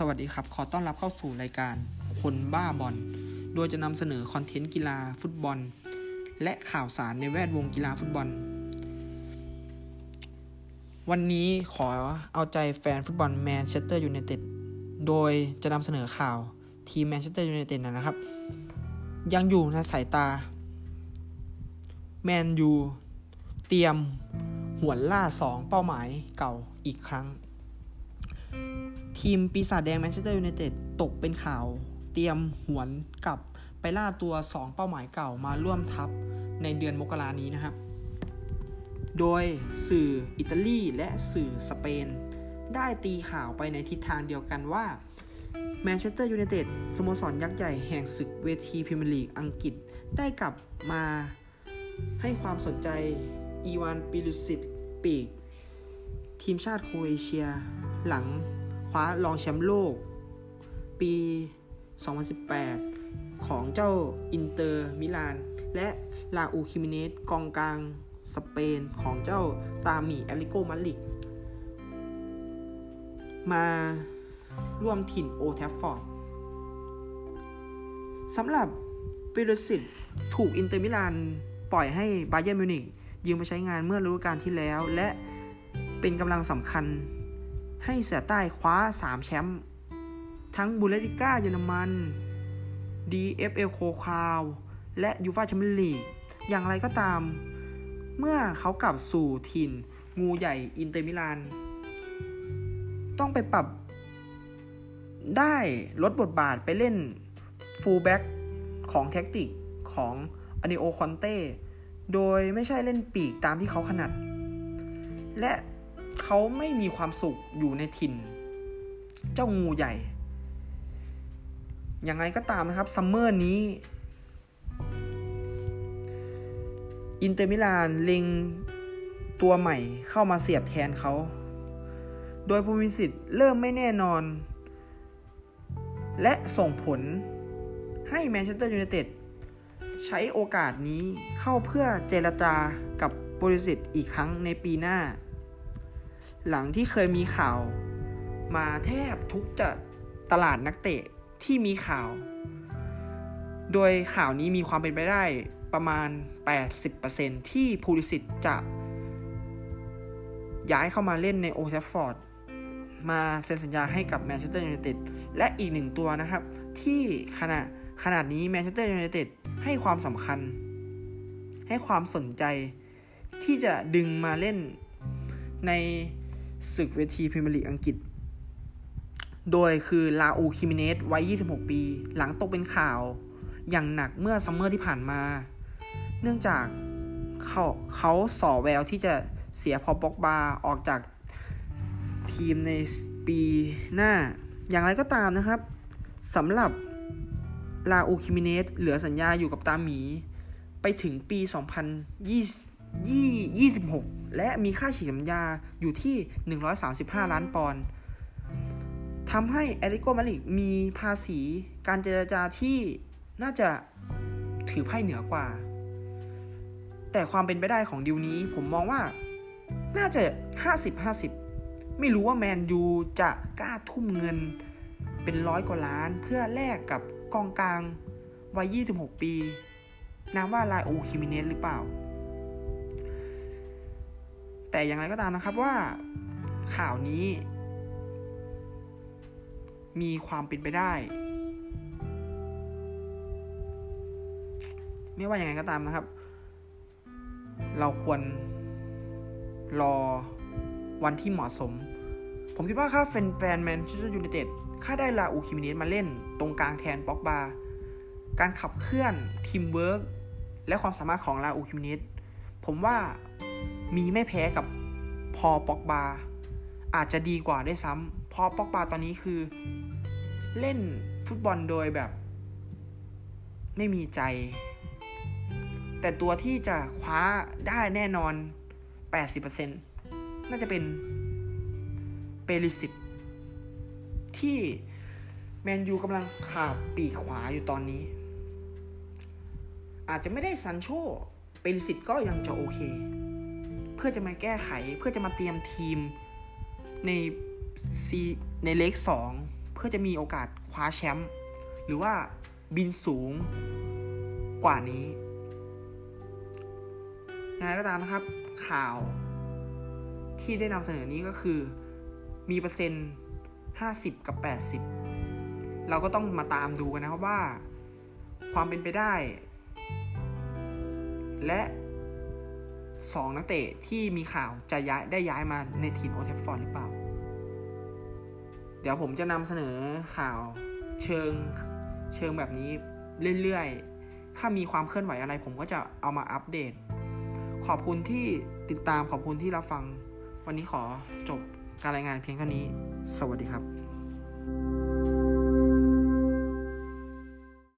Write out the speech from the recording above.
สวัสดีครับ ขอต้อนรับเข้าสู่รายการ คนบ้าบอล โดยจะนำเสนอคอนเทนต์กีฬาฟุตบอล และข่าวสารในแวดวงกีฬาฟุตบอล วันนี้ขอเอาใจแฟนฟุตบอลแมนเชสเตอร์ยูไนเต็ด โดยจะนำเสนอข่าวทีมแมนเชสเตอร์ยูไนเต็ดนะครับ ยังอยู่ในสายตา แมนยูเตรียมหวนล่าสองเป้าหมายเก่าอีกครั้ง ทีมปีศาจแดงแมนเชสเตอร์ยูไนเต็ดตกเป็นข่าว เตรียมหวนกลับไปล่าตัว 2 เป้าหมายเก่ามาร่วมทัพในเดือนมกรานี้นะครับ โดยสื่ออิตาลีและสื่อสเปน ได้ตีข่าวไปในทิศทางเดียวกันว่าแมนเชสเตอร์ยูไนเต็ดสโมสรยักษ์ใหญ่แห่งศึกเวทีพรีเมียร์ลีกอังกฤษได้กลับมาให้ความสนใจอีวานเปริซิชปีก ทีมชาติโครเอเชีย หลังคว้ารองแชมป์โลก ปี 2018 ของเจ้าอินเตอร์มิลาน และซาอูลคิมิเนสกองกลางสเปนของเจ้าตราหมีแอตเลติโกมาดริด มาร่วมถิ่นโอลด์แทรฟฟอร์ดสำหรับเปริซิชถูกอินเตอร์มิลานปล่อยให้บาเยิร์นมิวนิกยืมมาใช้งานเมื่อฤดูกาลที่แล้ว และเป็นกำลังสำคัญ ให้เสือใต้คว้า 3 แชมป์ทั้งบุนเดสลีกาเยอรมัน DFB โพคาล และยูฟ่าแชมเปี้ยนส์ลีก อย่างไรก็ตาม เมื่อเขากลับสู่ถิ่น งูใหญ่อินเตอร์มิลาน ต้องไปปรับได้ลดบทบาทไปเล่นฟูลแบ็กของแท็กติกของอันโตนิโอคอนเต้ โดยไม่ใช่เล่นปีกตามที่เขาถนัด และ เขาไม่มีความสุขอยู่ในถิ่น เจ้างูใหญ่อย่างไรก็ตามนะครับซัมเมอร์นี้ อินเตอร์มิลานเล็งตัวใหม่เข้ามาเสียบแทนเขา โดยภูมิสิทธิ์เริ่มไม่แน่นอน และส่งผลให้แมนเชสเตอร์ยูไนเต็ดใช้โอกาสนี้เข้าเพื่อเจรจากับเปริซิชอีกครั้งในปีหน้า หลังที่เคยมีข่าว มาแทบทุกจะตลาดนักเตะที่มีข่าว โดยข่าวนี้มีความเป็นไปได้ประมาณ 80%ที่เปริซิชจะย้ายเข้ามาเล่นในโอลด์แทรฟฟอร์ดมาเซ็นสัญญาให้กับแมนเชสเตอร์ยูไนเต็ดและอีกหนึ่งตัวนะครับ ที่ขณะขนาดนี้แมนเชสเตอร์ยูไนเต็ดให้ความสำคัญ ให้ความสนใจที่จะดึงมาเล่นใน ศึกเวทีพรีเมียร์ลีกอังกฤษ โดยคือซาอูลคิมิเนสวัย 26 ปี หลังตกเป็นข่าวอย่างหนักเมื่อซัมเมอร์ที่ผ่านมา เนื่องจากเขาเขาส่อแววที่จะเสียพอปอกบาออกจากทีมในปีหน้า อย่างไรก็ตามนะครับสำหรับลาอูคิมิเนสเหลือสัญญาอยู่กับตาหมี ไปถึงปี 2020 2026 และมีค่าฉีดสัญญาอยู่ที่ 135 ล้านปอนด์ทำให้เอริโกมาลิกมีภาษีการเจรจาที่น่าจะถือไพ่เหนือกว่า แต่ความเป็นไปได้ของดิวนี้ผมมองว่าน่าจะ 50-50 ไม่รู้ว่าแมนยูจะกล้าทุ่มเงินเป็นร้อยกว่าล้านเพื่อแลกกับกองกลางวัย 26 ปี นามว่าลาอูคิมิเนสหรือเปล่า แต่อย่างไรก็ตามนะครับว่าข่าวนี้ มีความเป็นไปได้ ไม่ว่าอย่างไรก็ตามนะครับ เราควรรอวันที่เหมาะสม ผมคิดว่าถ้าแฟนแฟนแมนเชสเตอร์ยูไนเต็ดถ้าได้ซาอูลคิมิเนสมาเล่น ตรงกลางแทนป็อกบา การขับเคลื่อนทีมเวิร์กและความสามารถของซาอูลคิมิเนสผมว่า มีไม่แพ้กับพอปอกบา อาจจะดีกว่าได้ซ้ำพอปอกบาตอนนี้คือ เล่นฟุตบอลโดยแบบ ไม่มีใจ แต่ตัวที่จะคว้าได้แน่นอน 80%น่าจะเป็นเปริสิตที่แมนยูกำลังขาดปีกขวาอยู่ตอนนี้ อาจจะไม่ได้ซันโชเปริสิตก็ยังจะโอเค เพื่อจะมาแก้ไขเพื่อจะมาเตรียมทีมในซีในเลกสองเพื่อจะมีโอกาสคว้าแชมป์หรือว่าบินสูงกว่านี้ยังไงก็ตามนะครับข่าวที่ได้นำเสนอนี้ก็คือมีเปอร์เซ็นต์ 50 กับ 80 เราก็ต้องมาตามดูกันนะครับว่า ความเป็นไปได้ และ สองนักเตะที่มีข่าวจะย้ายได้ย้ายมาในทีมโอเทฟฟอร์ดหรือเปล่า เดี๋ยวผมจะนำเสนอข่าวเชิงเชิงแบบนี้เรื่อยๆ ถ้ามีความเคลื่อนไหวอะไรผมก็จะเอามาอัปเดต ขอบคุณที่ติดตามขอบคุณที่รับฟัง วันนี้ขอจบการรายงานเพียงเท่านี้ สวัสดีครับ